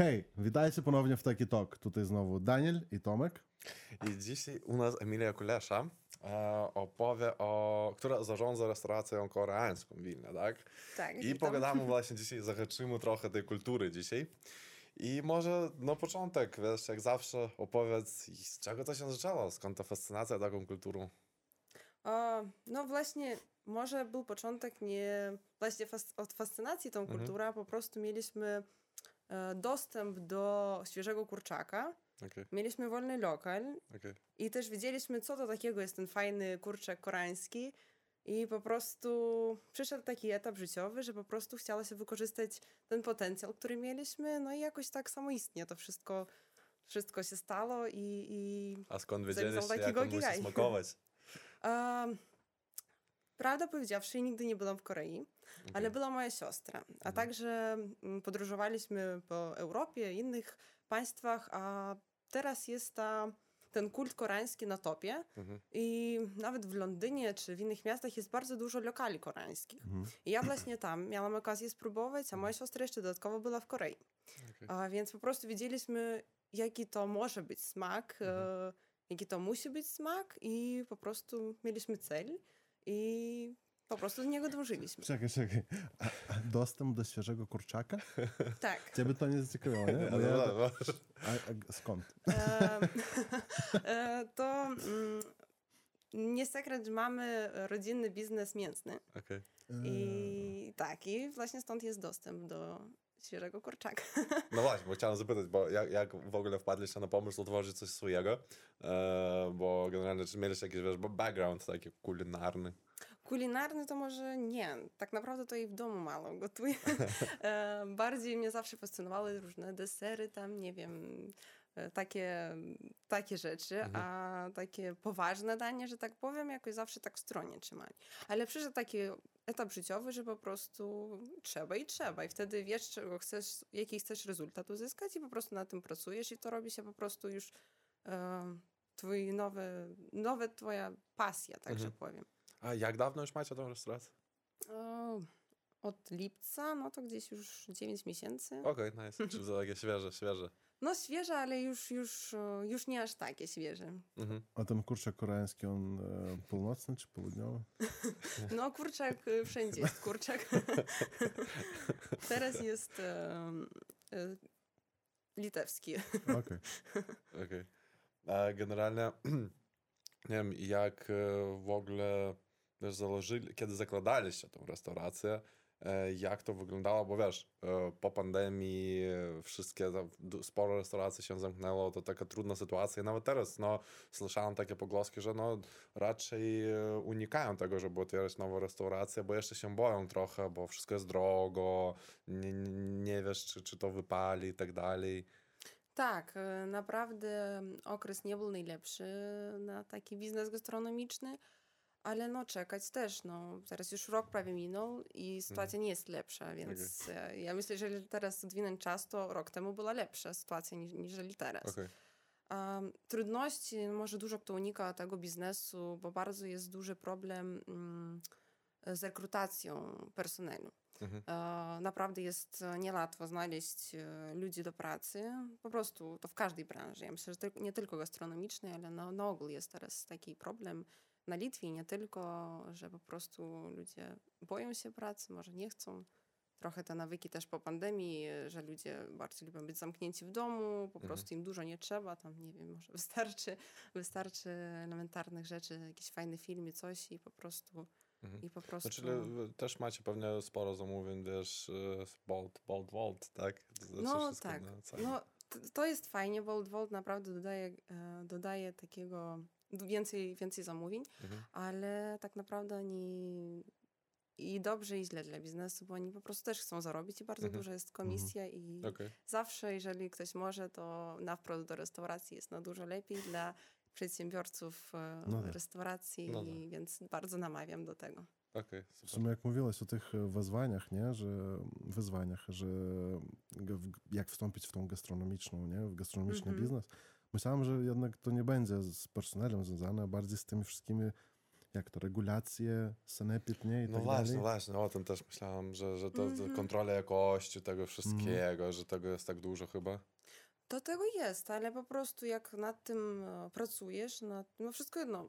Hej, witajcie ponownie w Taki Talk. Tutaj znowu Daniel i Tomek. I dzisiaj u nas Emilia Kulesza e, opowie o, która zarządza restauracją koreańską w Wilnie, tak? Tak, I witam. pogadamy właśnie dzisiaj, zahaczymy trochę tej kultury dzisiaj. I może na początek, wiesz, jak zawsze opowiedz, z czego to się zaczęło, skąd ta fascynacja taką kulturą? O, no właśnie, może był początek nie właśnie fas od fascynacji tą kulturą, a po prostu mieliśmy dostęp do świeżego kurczaka, Okej, mieliśmy wolny lokal okej. i też widzieliśmy, co to takiego jest ten fajny kurczak koreański. I po prostu przyszedł taki etap życiowy, że po prostu chciało się wykorzystać ten potencjał, który mieliśmy, no i jakoś tak samoistnie to wszystko, wszystko się stało i, i A skąd wiedzieliście, jak takiego on musi smakować? Um, prawdę powiedziawszy, nigdy nie byłam w Korei, ale była moja siostra. A także mm, podróżowaliśmy po Europie, innych państwach, a teraz jest ta, ten kult koreański na topie i nawet w Londynie czy w innych miastach jest bardzo dużo lokali koreańskich. I ja właśnie tam miałam okazję spróbować, a moja siostra jeszcze dodatkowo była w Korei. Okej. A więc po prostu wiedzieliśmy, jaki to może być smak, e, jaki to musi być smak i po prostu mieliśmy cel i po prostu do niego dążyliśmy. Czekaj, czekaj. A, a dostęp do świeżego kurczaka? Tak. Ciebie to nie zaciekawiło, nie? No, ja, no, a, a skąd? E, e, to mm, nie sekret, że mamy rodzinny biznes mięsny Okej. i tak, i właśnie stąd jest dostęp do świeżego kurczaka. No właśnie, bo chciałem zapytać, bo jak, jak w ogóle wpadliście na pomysł otworzyć coś swojego? E, bo generalnie, czy mieliście jakiś, wiesz, background taki kulinarny? Kulinarny to może nie. Tak naprawdę to i w domu mało gotuję. E, Bardziej mnie zawsze fascynowały różne desery tam, nie wiem, e, takie, takie rzeczy, a takie poważne danie, że tak powiem, jakoś zawsze tak w stronie trzymali. Ale przyszedł taki etap życiowy, że po prostu trzeba i trzeba. I wtedy wiesz, czego chcesz, jaki chcesz rezultat uzyskać i po prostu na tym pracujesz i to robi się po prostu już e, twój nowy, nowe twoja pasja, tak że powiem. A jak dawno już macie tą restaurację? O, od lipca, no to gdzieś już 9 miesięcy. Okej, nice. Czyli to takie świeże, świeże. No świeże, ale już, już, już nie aż takie świeże. Mhm. A ten kurczak koreański, on e, północny czy południowy? No kurczak, e, wszędzie jest kurczak. Teraz jest e, e, litewski. Okej. Okej. A generalnie, nie wiem, jak e, w ogóle wiesz, założyli, kiedy zakładaliście tą restaurację, e, jak to wyglądało, bo wiesz, e, po pandemii e, wszystkie, sporo restauracji się zamknęło, to taka trudna sytuacja. Nawet teraz, no, słyszałem takie pogłoski, że no, raczej unikają tego, żeby otwierać nową restaurację, bo jeszcze się boją trochę, bo wszystko jest drogo, nie, nie, wiesz, czy, czy to wypali i tak dalej. Tak, naprawdę okres nie był najlepszy na taki biznes gastronomiczny, ale no czekać też, no teraz już rok prawie minął i sytuacja nie jest lepsza, więc e, ja myślę, że jeżeli teraz odwinąć czas, to rok temu była lepsza sytuacja niż, niżeli teraz. Okej. Um, trudności, może dużo kto unika tego biznesu, bo bardzo jest duży problem mm, z rekrutacją personelu. Mhm. E, naprawdę jest e, niełatwo znaleźć ludzi do pracy. Po prostu to w każdej branży. Ja myślę, że nie tylko gastronomicznej, ale na, na ogół jest teraz taki problem na Litwie nie tylko, że po prostu ludzie boją się pracy, może nie chcą. Trochę te nawyki też po pandemii, że ludzie bardziej lubią być zamknięci w domu, po prostu im dużo nie trzeba, tam nie wiem, może wystarczy, wystarczy elementarnych rzeczy, jakiś fajny film i coś i po prostu i po prostu... Znaczy, też macie pewnie sporo zamówień, wiesz, Bolt, Bolt, Volt, tak? Znaczy No tak. No, to jest fajnie, Bolt Volt naprawdę dodaje, dodaje takiego więcej, więcej zamówień, Mhm. ale tak naprawdę oni i dobrze i źle dla biznesu, bo oni po prostu też chcą zarobić i bardzo Mhm. duża jest komisja i Okej. zawsze, jeżeli ktoś może, to na wprost do restauracji jest na dużo lepiej dla przedsiębiorców e, No restauracji, No i więc bardzo namawiam do tego. Okej, W sumie jak mówiłeś o tych e, wyzwaniach, nie, że wyzwaniach, że jak wstąpić w tą gastronomiczną, nie, w gastronomiczny Mhm. biznes, myślałem, że jednak to nie będzie z personelem związane, a bardziej z tymi wszystkimi jak to, regulacje, sanepid, nie? I No tak właśnie, dalej. właśnie, o tym też myślałem, że, że to Mhm. kontrola jakości tego wszystkiego, że tego jest tak dużo chyba. Do tego jest, ale po prostu jak nad tym e, pracujesz, nad, no wszystko jedno,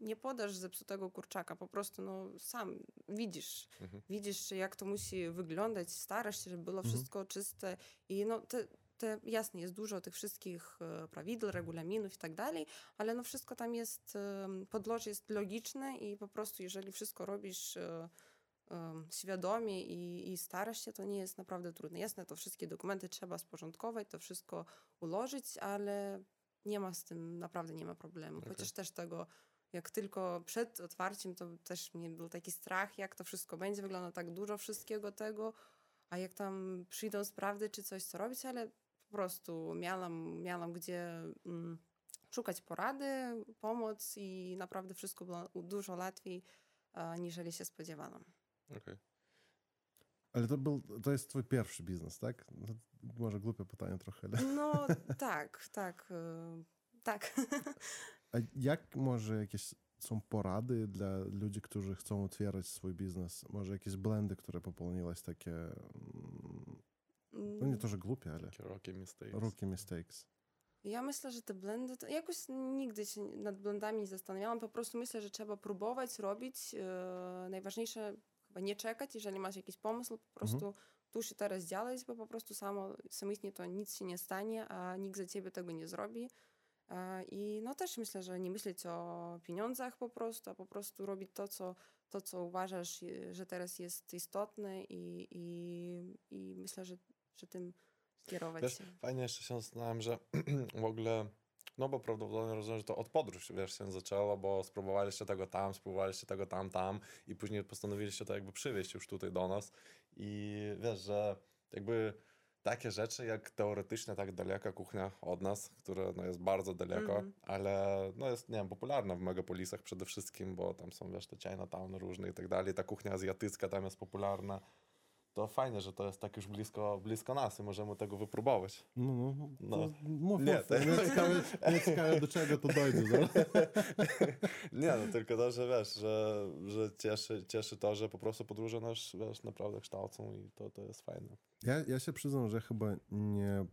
nie podasz zepsutego kurczaka, po prostu no sam widzisz, Mhm. widzisz jak to musi wyglądać, starasz się, żeby było Mhm. wszystko czyste i no te, te, jasne, jest dużo tych wszystkich e, prawidł, regulaminów i tak dalej, ale no wszystko tam jest, podłoże jest logiczne i po prostu jeżeli wszystko robisz e, świadomie i, i starasz się, to nie jest naprawdę trudne. Jasne, to wszystkie dokumenty trzeba sporządkować, to wszystko ułożyć, ale nie ma z tym, naprawdę nie ma problemu. Okej. Chociaż też tego, jak tylko przed otwarciem, to też mnie był taki strach, jak to wszystko będzie, wygląda tak dużo wszystkiego tego, a jak tam przyjdą sprawdy, czy coś co robić, ale po prostu miałam, miałam gdzie mm, szukać porady, pomoc i naprawdę wszystko było dużo łatwiej, a, niżeli się spodziewałam. Okej. Ale to, był, to jest twój pierwszy biznes, tak? No, może głupie pytanie trochę, ale... No tak, tak, y, tak. A jak może jakieś są porady dla ludzi, którzy chcą otwierać swój biznes? Może jakieś blendy, które popełniłaś takie, mm, no nie to, że głupie, ale Takie rocky mistakes. rookie mistakes. Ja myślę, że te blendy, to jakoś nigdy się nad blendami nie zastanawiałam. Po prostu myślę, że trzeba próbować robić. E, najważniejsze chyba nie czekać, jeżeli masz jakiś pomysł, po prostu tu się teraz działać, bo po prostu samo, samotnie to nic się nie stanie, a nikt za ciebie tego nie zrobi. E, I no też myślę, że nie myśleć o pieniądzach po prostu, a po prostu robić to, co, to, co uważasz, e, że teraz jest istotne i, i, i myślę, że, że tym kierować Wiesz, się. fajnie jeszcze się zastanawiam, że w ogóle, no bo prawdopodobnie rozumiem, że to od podróż, wiesz, się zaczęło, bo spróbowaliście tego tam, spróbowaliście tego tam, tam i później postanowiliście to jakby przywieźć już tutaj do nas i wiesz, że jakby takie rzeczy jak teoretycznie tak daleka kuchnia od nas, która no, jest bardzo daleko, Mhm. ale no jest, nie wiem, popularna w megapolisach przede wszystkim, bo tam są, wiesz, te Chinatown różne i tak dalej, ta kuchnia azjatycka tam jest popularna, to fajnie, że to jest tak już blisko, blisko nas i możemy tego wypróbować. No, no, No. no. Mów, Nie, to- Mnie ciekawe, mnie ciekawe, do czego to dojdzie. zaraz. Nie, no tylko to, że wiesz, że, że cieszy, cieszy to, że po prostu podróże nas wiesz, naprawdę kształcą i to, to jest fajne. Ja, ja się przyznam, że chyba nie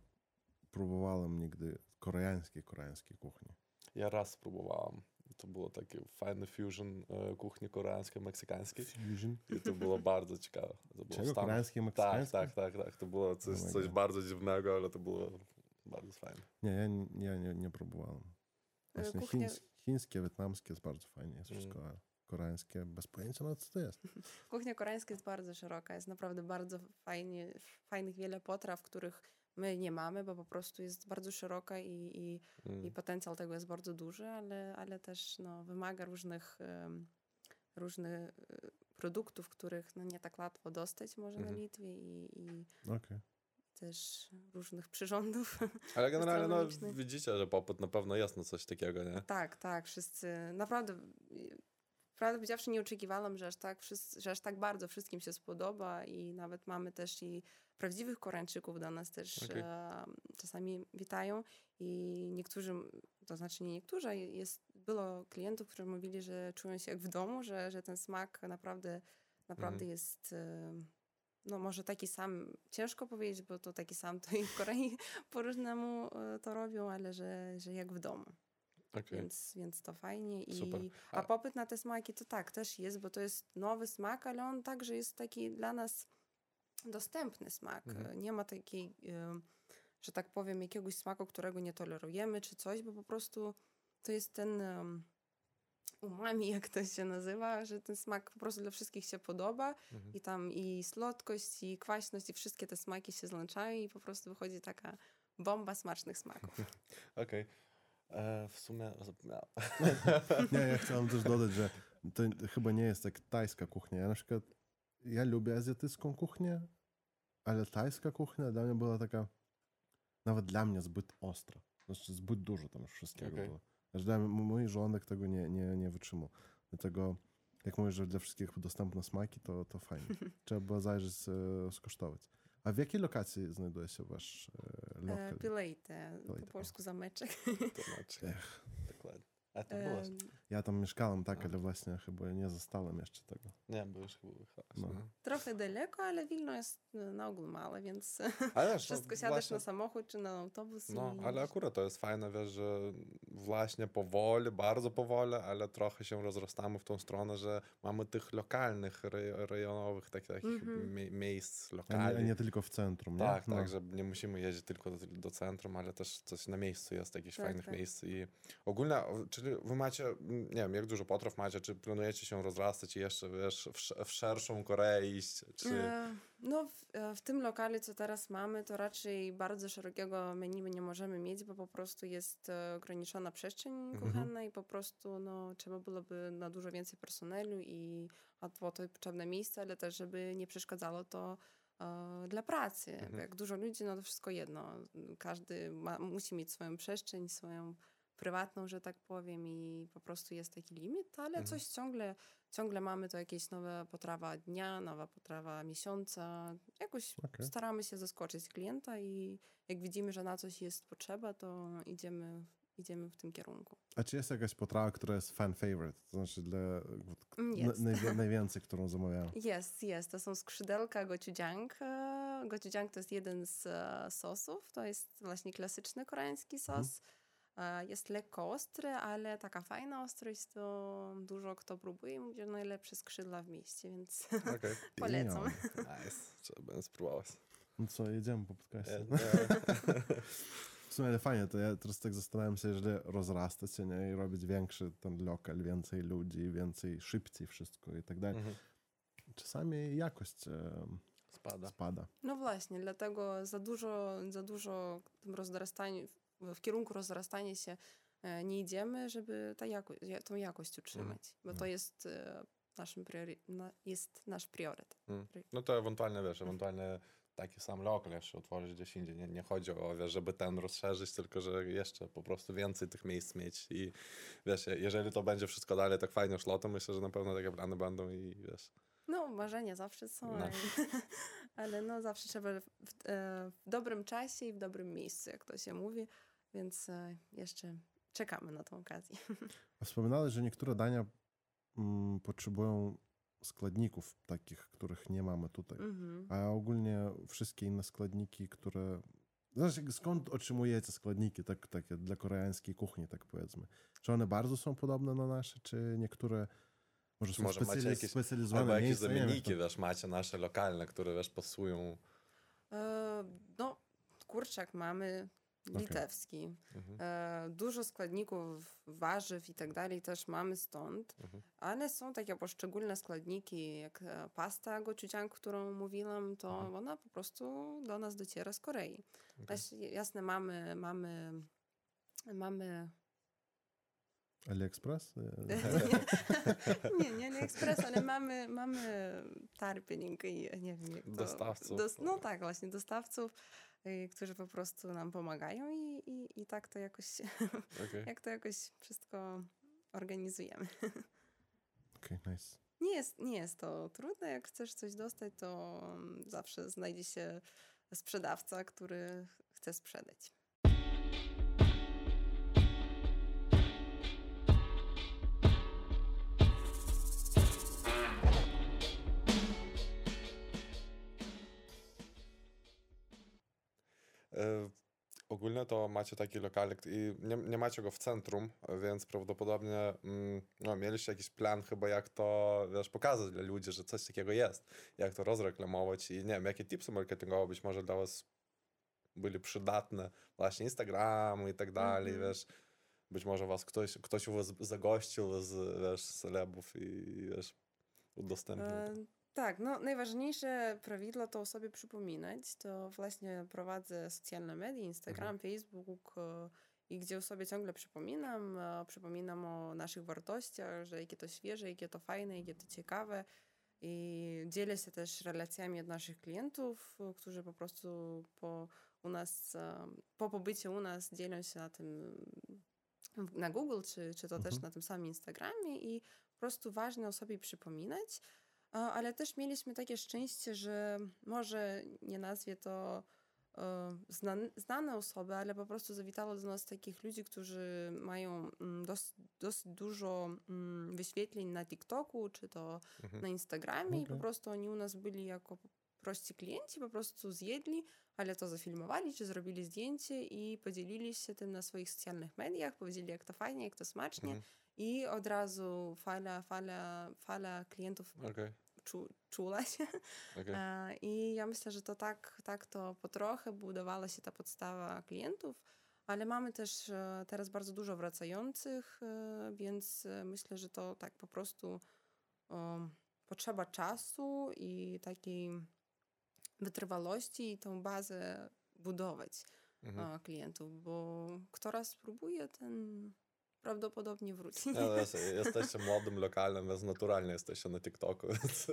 próbowałem nigdy koreańskiej, koreańskiej kuchni. Ja raz spróbowałam. To było takie fajne fusion e, kuchni koreańskiej, meksykańskiej Fusion. i to było bardzo ciekawe. To było Czego? Stanach. Koreańskiej, Tak, meksykańskiej? tak, tak, tak. To było coś, Oh coś bardzo dziwnego, ale to było bardzo fajne. Nie, ja, nie- ja nie, nie próbowałem. E, Właśnie kuchnia- chińs, chińskie, wietnamskie jest bardzo fajnie, jest Mm. wszystko, a koreańskie bez pojęcia, no co to jest. Kuchnia koreańska jest bardzo szeroka, jest naprawdę bardzo fajnie, fajnych wiele potraw, których my nie mamy, bo po prostu jest bardzo szeroka i, i, Mm. i potencjał tego jest bardzo duży, ale, ale też no, wymaga różnych, em, różnych e, produktów, których no, nie tak łatwo dostać może na Mhm. Litwie i, i Okej. też różnych przyrządów. Ale generalnie no, widzicie, że popyt na pewno jest na coś takiego, nie? tak, tak, wszyscy naprawdę... Prawdę powiedziawszy, nie oczekiwałam, że aż, tak, że aż tak bardzo wszystkim się spodoba i nawet mamy też i prawdziwych Koreańczyków do nas też e, czasami witają i niektórzy, to znaczy nie niektórzy, jest, było klientów, którzy mówili, że czują się jak w domu, że, że ten smak naprawdę, naprawdę Mhm. jest e, no może taki sam, ciężko powiedzieć, bo to taki sam to i w Korei po różnemu e, to robią, ale że, że jak w domu. Okej. Więc, więc to fajnie. Super. I, a popyt na te smaki to tak, też jest, bo to jest nowy smak, ale on także jest taki dla nas dostępny smak. Mhm. Nie ma takiej, że tak powiem, jakiegoś smaku, którego nie tolerujemy, czy coś, bo po prostu to jest ten umami, jak to się nazywa, że ten smak po prostu dla wszystkich się podoba Mhm. i tam i słodkość, i kwaśność, i wszystkie te smaki się złączają i po prostu wychodzi taka bomba smacznych smaków. Okej. E, W sumie zapomniałem. Nie, ja chciałem też dodać, że to chyba nie jest tak tajska kuchnia. Ja na przykład, ja lubię azjatycką kuchnię, ale tajska kuchnia dla mnie była taka, nawet dla mnie zbyt ostra. Znaczy zbyt dużo tam już wszystkiego Okej. było. Aż dla mnie, mój żołądek tego nie, nie, nie wytrzymał. Dlatego jak mówisz, że dla wszystkich dostępne smaki, to, to fajnie. Trzeba było zajrzeć, e, skosztować. A w jakiej lokacji znajduje się wasz e, E, lokal? Pilejte, po Pilejte, o. polsku zameczek. Dokładnie. A ty byłeś? Em, Ja tam mieszkałem, tak, A. ale właśnie chyba nie zostałem jeszcze tego. Nie, byłeś chyba wyjechałeś. No. No. Trochę daleko, ale Wilno jest na ogół małe, więc wszystko no, siadasz właśnie, na samochód czy na autobus No, i ale akurat to jest fajne, wiesz, że właśnie powoli, bardzo powoli, ale trochę się rozrastamy w tą stronę, że mamy tych lokalnych, re- rejonowych takich, takich Mhm. mie- miejsc lokalnych. a nie tylko w centrum, nie? Tak, no. tak, że nie musimy jeździć tylko do, do centrum, ale też coś na miejscu jest, jakichś Tak, fajnych tak. miejsc. I ogólnie, o, czyli wy macie, nie wiem, jak dużo potraw macie, czy planujecie się rozrastać i jeszcze, wiesz, w, w szerszą Koreę iść, czy... E, No, w, e, w tym lokalu, co teraz mamy, to raczej bardzo szerokiego menu nie możemy mieć, bo po prostu jest e, ograniczona przestrzeń Mhm. kuchenna i po prostu no, trzeba byłoby na dużo więcej personelu i po to potrzebne miejsce, ale też, żeby nie przeszkadzało to dla pracy. Mhm. Jak dużo ludzi, no to wszystko jedno. Każdy ma, musi mieć swoją przestrzeń, swoją prywatną, że tak powiem i po prostu jest taki limit, ale Mhm. coś ciągle ciągle mamy to jakieś nowe potrawa dnia, nowa potrawa miesiąca. Jakoś Okej. staramy się zaskoczyć klienta i jak widzimy, że na coś jest potrzeba, to idziemy, idziemy w tym kierunku. A czy jest jakaś potrawa, która jest fan favorite? To znaczy dla Mm, Jest. najwięcej, którą zamawiałem. Jest, jest. To są skrzydelka gochujang. Gochujang to jest jeden z e, sosów. To jest właśnie klasyczny koreański Mhm. sos. E, Jest lekko ostry, ale taka fajna ostrość, to dużo kto próbuje i mówi, że najlepsze skrzydła w mieście, więc Okej. polecam. Nice, trzeba będzie spróbować. No co, jedziemy po podcaście. E, e, W sumie ale fajnie, to ja teraz tak zastanawiam się, jeżeli rozrastać się nie? i robić większy ten lokal, więcej ludzi, więcej, szybciej wszystko i tak dalej. mhm. Czasami jakość e, Spada. spada. No właśnie, dlatego za dużo, za dużo w tym rozrastaniu, w, kierunku rozrastania się e, nie idziemy, żeby ta jako, ja- tą jakość utrzymać, bo to jest e, naszym priori, jest nasz priorytet. Mm. No to ewentualnie, wiesz, ewentualnie taki sam lokal jeszcze otworzyć gdzieś indziej. Nie, nie chodzi o, wiesz, żeby ten rozszerzyć, tylko że jeszcze po prostu więcej tych miejsc mieć i wiesz, jeżeli to będzie wszystko dalej tak fajnie szło, to myślę, że na pewno takie plany będą i wiesz, No, marzenia zawsze są, No. ale, no zawsze trzeba w, w, e, w dobrym czasie i w dobrym miejscu, jak to się mówi, więc e, jeszcze czekamy na tą okazję. A wspominałeś, że niektóre dania mm, potrzebują składników takich, których nie mamy tutaj. Mhm. A ogólnie wszystkie inne składniki, które... Znaczy, skąd otrzymujecie składniki tak, takie dla koreańskiej kuchni, tak powiedzmy? Czy one bardzo są podobne na nasze, czy niektóre może są Może macie specjali- jakieś- specjalizowane albo jakieś miejsca? Nie wiem, zamienniki, to- wiesz, macie nasze lokalne, które, wiesz, pasują. E, no, kurczak mamy litewski. Mhm. E, dużo składników, warzyw i tak dalej też mamy stąd, Mhm. ale są takie poszczególne składniki, jak e, pasta gochujang, którą mówiłam, to Mhm. ona po prostu do nas dociera z Korei. Też, jasne, mamy, mamy, mamy AliExpress? nie, nie, ekspres, ale mamy, mamy tarpiening i nie wiem jak to... Dostawców. Dos, no tak, właśnie, dostawców, którzy po prostu nam pomagają i, i, i tak to jakoś, Okej. jak to jakoś wszystko organizujemy. Okej, nice. Nie jest, nie jest to trudne, jak chcesz coś dostać, to mm, zawsze znajdzie się sprzedawca, który chce sprzedać. Ogólnie to macie taki lokalik i nie, nie macie go w centrum, więc prawdopodobnie mm, no, mieliście jakiś plan chyba jak to, wiesz, pokazać dla ludzi, że coś takiego jest, jak to rozreklamować i nie wiem, jakie tipsy marketingowe być może dla was byli przydatne, właśnie Instagramu i tak dalej, Mhm. wiesz, być może was ktoś, ktoś u was zagościł z, wiesz, celebów i, wiesz, udostępnił. E, tak, no najważniejsze prawidło to o sobie przypominać. To właśnie prowadzę socjalne media, Instagram, Facebook e, i gdzie o sobie ciągle przypominam. e, Przypominam o naszych wartościach, że jakie to świeże, jakie to fajne, jakie to ciekawe. I dzielę się też relacjami od naszych klientów, e, którzy po prostu po u nas, po pobycie u nas dzielą się na tym na Google, czy, czy to też Mhm. na tym samym Instagramie i po prostu ważne o sobie przypominać. Ale też mieliśmy takie szczęście, że może nie nazwie to e, znan, znane osoby, ale po prostu zawitało do nas takich ludzi, którzy mają mm, dos, dosyć dużo mm, wyświetleń na TikToku, czy to Mhm. na Instagramie i po Okej. prostu oni u nas byli jako prości klienci, po prostu zjedli, ale to zafilmowali, czy zrobili zdjęcie i podzielili się tym na swoich socjalnych mediach, powiedzieli jak to fajnie, jak to smacznie Mhm. i od razu fala, fala, fala klientów Okej, czu, czula się. okej. E, I ja myślę, że to tak, tak to po trochę budowała się ta podstawa klientów, ale mamy też e, teraz bardzo dużo wracających, e, więc myślę, że to tak po prostu potrzeba czasu i takiej wytrwałości i tą bazę budować Mhm. klientów, bo kto raz spróbuje, ten prawdopodobnie wróci. No, jest, jesteście młodym, lokalnym, więc naturalnie jesteście na TikToku. Więc...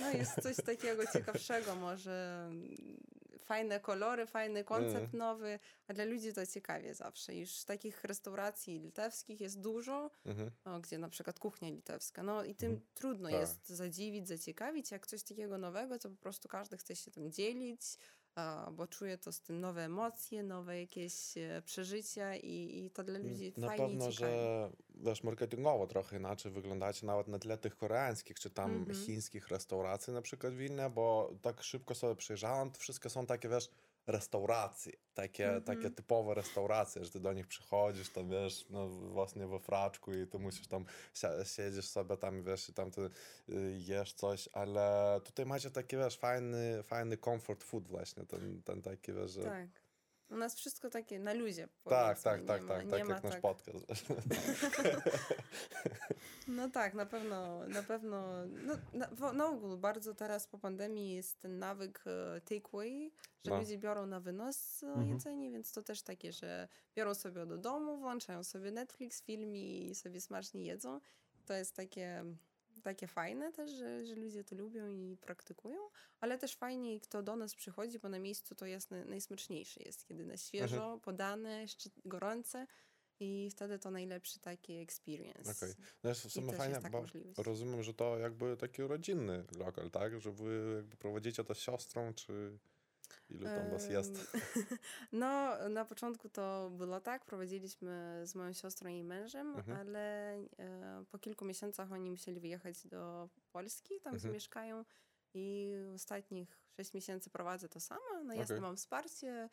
No jest coś takiego ciekawszego, może mm, fajne kolory, fajny koncept nowy, a dla ludzi to ciekawie zawsze. Już takich restauracji litewskich jest dużo, Mhm. o, gdzie na przykład kuchnia litewska. No i tym trudno Tak. jest zadziwić, zaciekawić. Jak coś takiego nowego, to po prostu każdy chce się tym dzielić, bo czuje to z tym nowe emocje, nowe jakieś e, przeżycia i, i to dla ludzi Na fajnie pewno, że wiesz, marketingowo trochę inaczej wyglądacie nawet na tle tych koreańskich czy tam Mhm. chińskich restauracji na przykład w Wilnie, bo tak szybko sobie przejrzałem, to wszystkie są takie, wiesz, restauracje, takie, Mhm. takie typowe restauracje, że ty do nich przychodzisz, tam wiesz, no właśnie we fraczku i ty musisz tam, si- siedzisz sobie tam, wiesz, i tam ty y, jesz coś, ale tutaj macie taki, wiesz, fajny, fajny comfort food właśnie, ten, ten taki, wiesz, że... Tak. U nas wszystko takie na luzie. Tak, tak, nie tak, ma- tak, tak ma jak nasz tak- podcast. No tak, na pewno, na pewno, no, na, na ogół bardzo teraz po pandemii jest ten nawyk e, takeaway, że No. ludzie biorą na wynos e, Mhm. jedzenie, więc to też takie, że biorą sobie do domu, włączają sobie Netflix, film i sobie smacznie jedzą. To jest takie, takie fajne też, że, że ludzie to lubią i praktykują, ale też fajnie, kto do nas przychodzi, bo na miejscu to jest na- najsmaczniejsze jest, kiedy na świeżo, podane, jeszcze gorące i wtedy to najlepszy taki experience. Okej. No jest w sumie jest taka bo możliwość. rozumiem, że to jakby taki rodzinny lokal, tak? Że wy jakby prowadzicie to z siostrą, czy ilu tam was jest? No, na początku to było tak, prowadziliśmy z moją siostrą i mężem, Mhm. ale e, po kilku miesiącach oni musieli wyjechać do Polski, tam Mhm. zamieszkają i ostatnich sześć miesięcy prowadzę to sama. No jasne, Okej. mam wsparcie,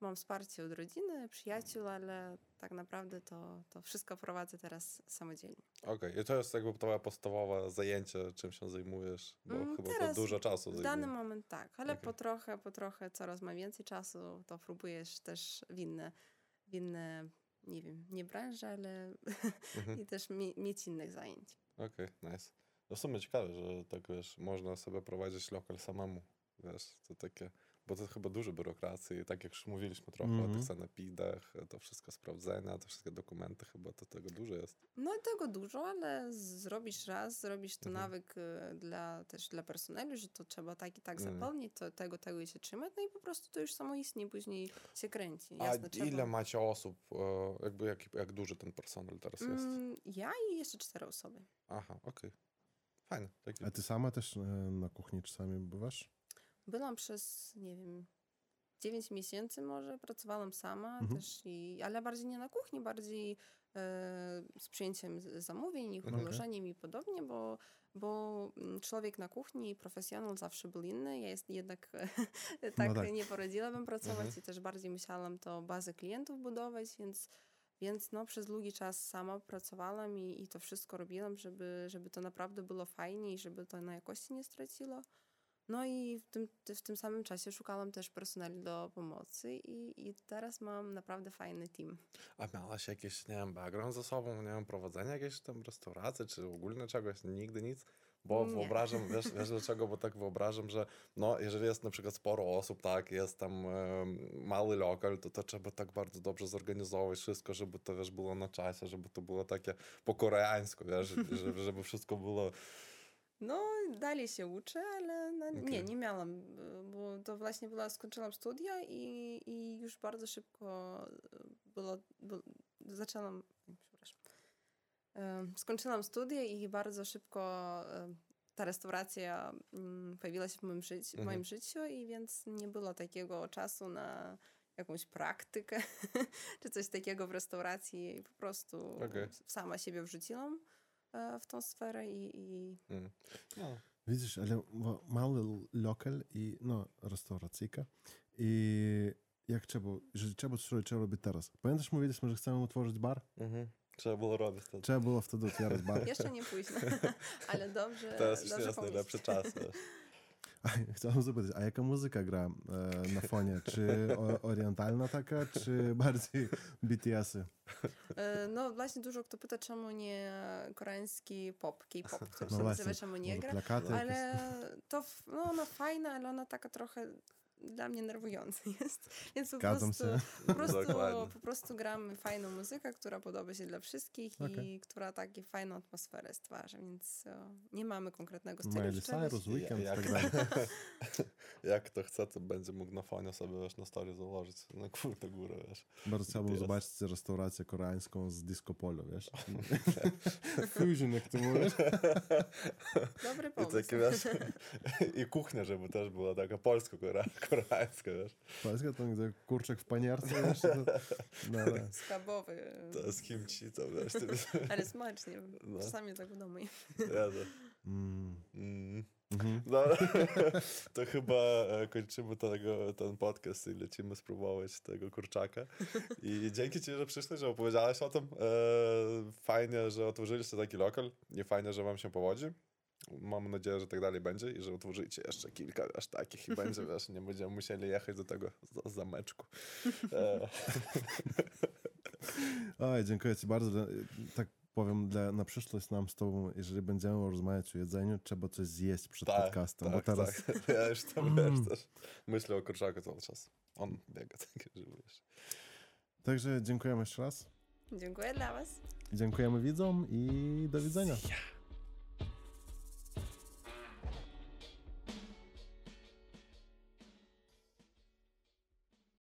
mam wsparcie od rodziny, przyjaciół, ale tak naprawdę to, to wszystko prowadzę teraz samodzielnie. Okej, i to jest jakby twoje podstawowe zajęcie, czym się zajmujesz, bo Mm, chyba to dużo czasu W zajmuje. dany moment tak, ale Okej. po trochę, po trochę coraz ma więcej czasu, to próbujesz też w inne, w inne nie wiem, nie branże, ale Mhm. i też mie- mieć innych zajęć. Okej, nice. No w sumie ciekawe, że tak wiesz, można sobie prowadzić lokal samemu, wiesz, to takie, bo to chyba dużo biurokracji, tak jak już mówiliśmy trochę o Mhm. tych sanepidach, to wszystko sprawdzenia, te wszystkie dokumenty, chyba to tego dużo jest. No i tego dużo, ale zrobisz raz, zrobisz to Mhm. nawyk y, dla, też dla personelu, że to trzeba tak i tak Mm. zapełnić, to tego, tego i się trzymać, no i po prostu to już samoistnie później się kręci. A Jasne, ile trzeba. macie osób, e, jakby jak, jak duży ten personel teraz jest? Mm, ja i jeszcze cztery osoby. Aha, okej. Fajne. Taki. A ty sama też e, na kuchni czasami bywasz? Byłam przez, nie wiem, 9 miesięcy może, pracowałam sama Mhm. też, i, ale bardziej nie na kuchni, bardziej e, z przyjęciem zamówień, ich ułożeniem i podobnie, bo, bo mm, człowiek na kuchni, profesjonal zawsze był inny. Ja jest jednak tak, tak. nie poradziłabym pracować Mhm. i też bardziej musiałam to bazę klientów budować, więc więc no, przez długi czas sama pracowałam i, i to wszystko robiłam, żeby, żeby to naprawdę było fajnie i żeby to na jakości nie straciło. No i w tym, w tym samym czasie szukałam też personelu do pomocy i, i teraz mam naprawdę fajny team. A miałaś jakiś, nie wiem, background za sobą, nie wiem, prowadzenie jakiejś tam restauracji, czy ogólnie czegoś? Nigdy nic? Bo Nie. wyobrażam, wiesz, wiesz dlaczego? Bo tak wyobrażam, że no, jeżeli jest na przykład sporo osób, tak, jest tam em, mały lokal, to to trzeba tak bardzo dobrze zorganizować wszystko, żeby to, wiesz, było na czasie, żeby to było takie po koreańsku, wiesz, żeby, żeby wszystko było... No, dalej się uczę, ale no, nie, nie miałam, bo to właśnie była, skończyłam studia i, i już bardzo szybko y, było, było zaczęłam, przepraszam, Em, skończyłam studia i bardzo szybko em, ta restauracja mm, pojawiła się w moim, życiu, Mhm. moim życiu i więc nie było takiego czasu na jakąś praktykę czy coś takiego w restauracji po prostu Okej. sama siebie wrzuciłam e, w tą sferę i, i Mm. No. Widzisz, ale mały lokal i no, restauracyjka i jak trzeba, jeżeli trzeba coś robić, trzeba robić teraz. Pamiętasz, mówiliśmy, że chcemy utworzyć bar? Mhm. Trzeba było robić to. Trzeba było wtedy otwierać bar. jeszcze nie późno, ale dobrze, Teraz już dobrze jest najlepszy czas. Chciałem zapytać, a jaka muzyka gra e, na fonie? Czy o, orientalna taka, czy bardziej BTS-y? E, No właśnie dużo kto pyta, czemu nie koreański pop, K-pop, który No się nazywa, czemu nie gra. plakaty? Ale to, no ona fajna, ale ona taka trochę dla mnie nerwująca jest. Więc po Zgadzam prostu, się. po prostu, po prostu gramy fajną muzykę, która podoba się dla wszystkich Okej. i która takie fajną atmosferę stwarza, więc e, nie mamy konkretnego stylu. Miley. Cyrus, Weekend i jak, tak jak kto chce, to będzie mógł na fonie sobie wiesz, na story założyć. Na kurde górę, wiesz. Bardzo chciałbym zobaczyć restaurację koreańską z disco polo, wiesz? Fusion, jak ty mówisz. Dobry I pomysł. takie, wiesz, i kuchnia, żeby też była taka polsko-koreańska, wiesz. Polska to gdzie kurczak w panierce, wiesz? To, no, no. Schabowy, To jest kimchi, to wiesz, ty, ale smacznie. No. Czasami tak w domu. Jezu. Mm. Mm. Mhm. Dobra, to chyba e, kończymy tego, ten podcast i lecimy spróbować tego kurczaka. I dzięki Ci, że przyszłeś, że opowiedziałeś o tym. E, fajnie, że otworzyliście taki lokal i fajnie, że Wam się powodzi. Mam nadzieję, że tak dalej będzie i że otworzycie jeszcze kilka wiesz, takich i będzie, wiesz, nie będziemy musieli jechać do tego za- zameczku. E, Oj, dziękuję Ci bardzo. Tak powiem, dla, na przyszłość nam z Tobą, jeżeli będziemy rozmawiać o jedzeniu, trzeba coś zjeść przed tak, podcastem, tak, bo teraz tak. Ja już tam, Mm. wiesz, też myślę o kurczaku cały czas. On biega taki żywy, wiesz. Także dziękujemy jeszcze raz. Dziękuję dla Was. Dziękujemy widzom i do widzenia.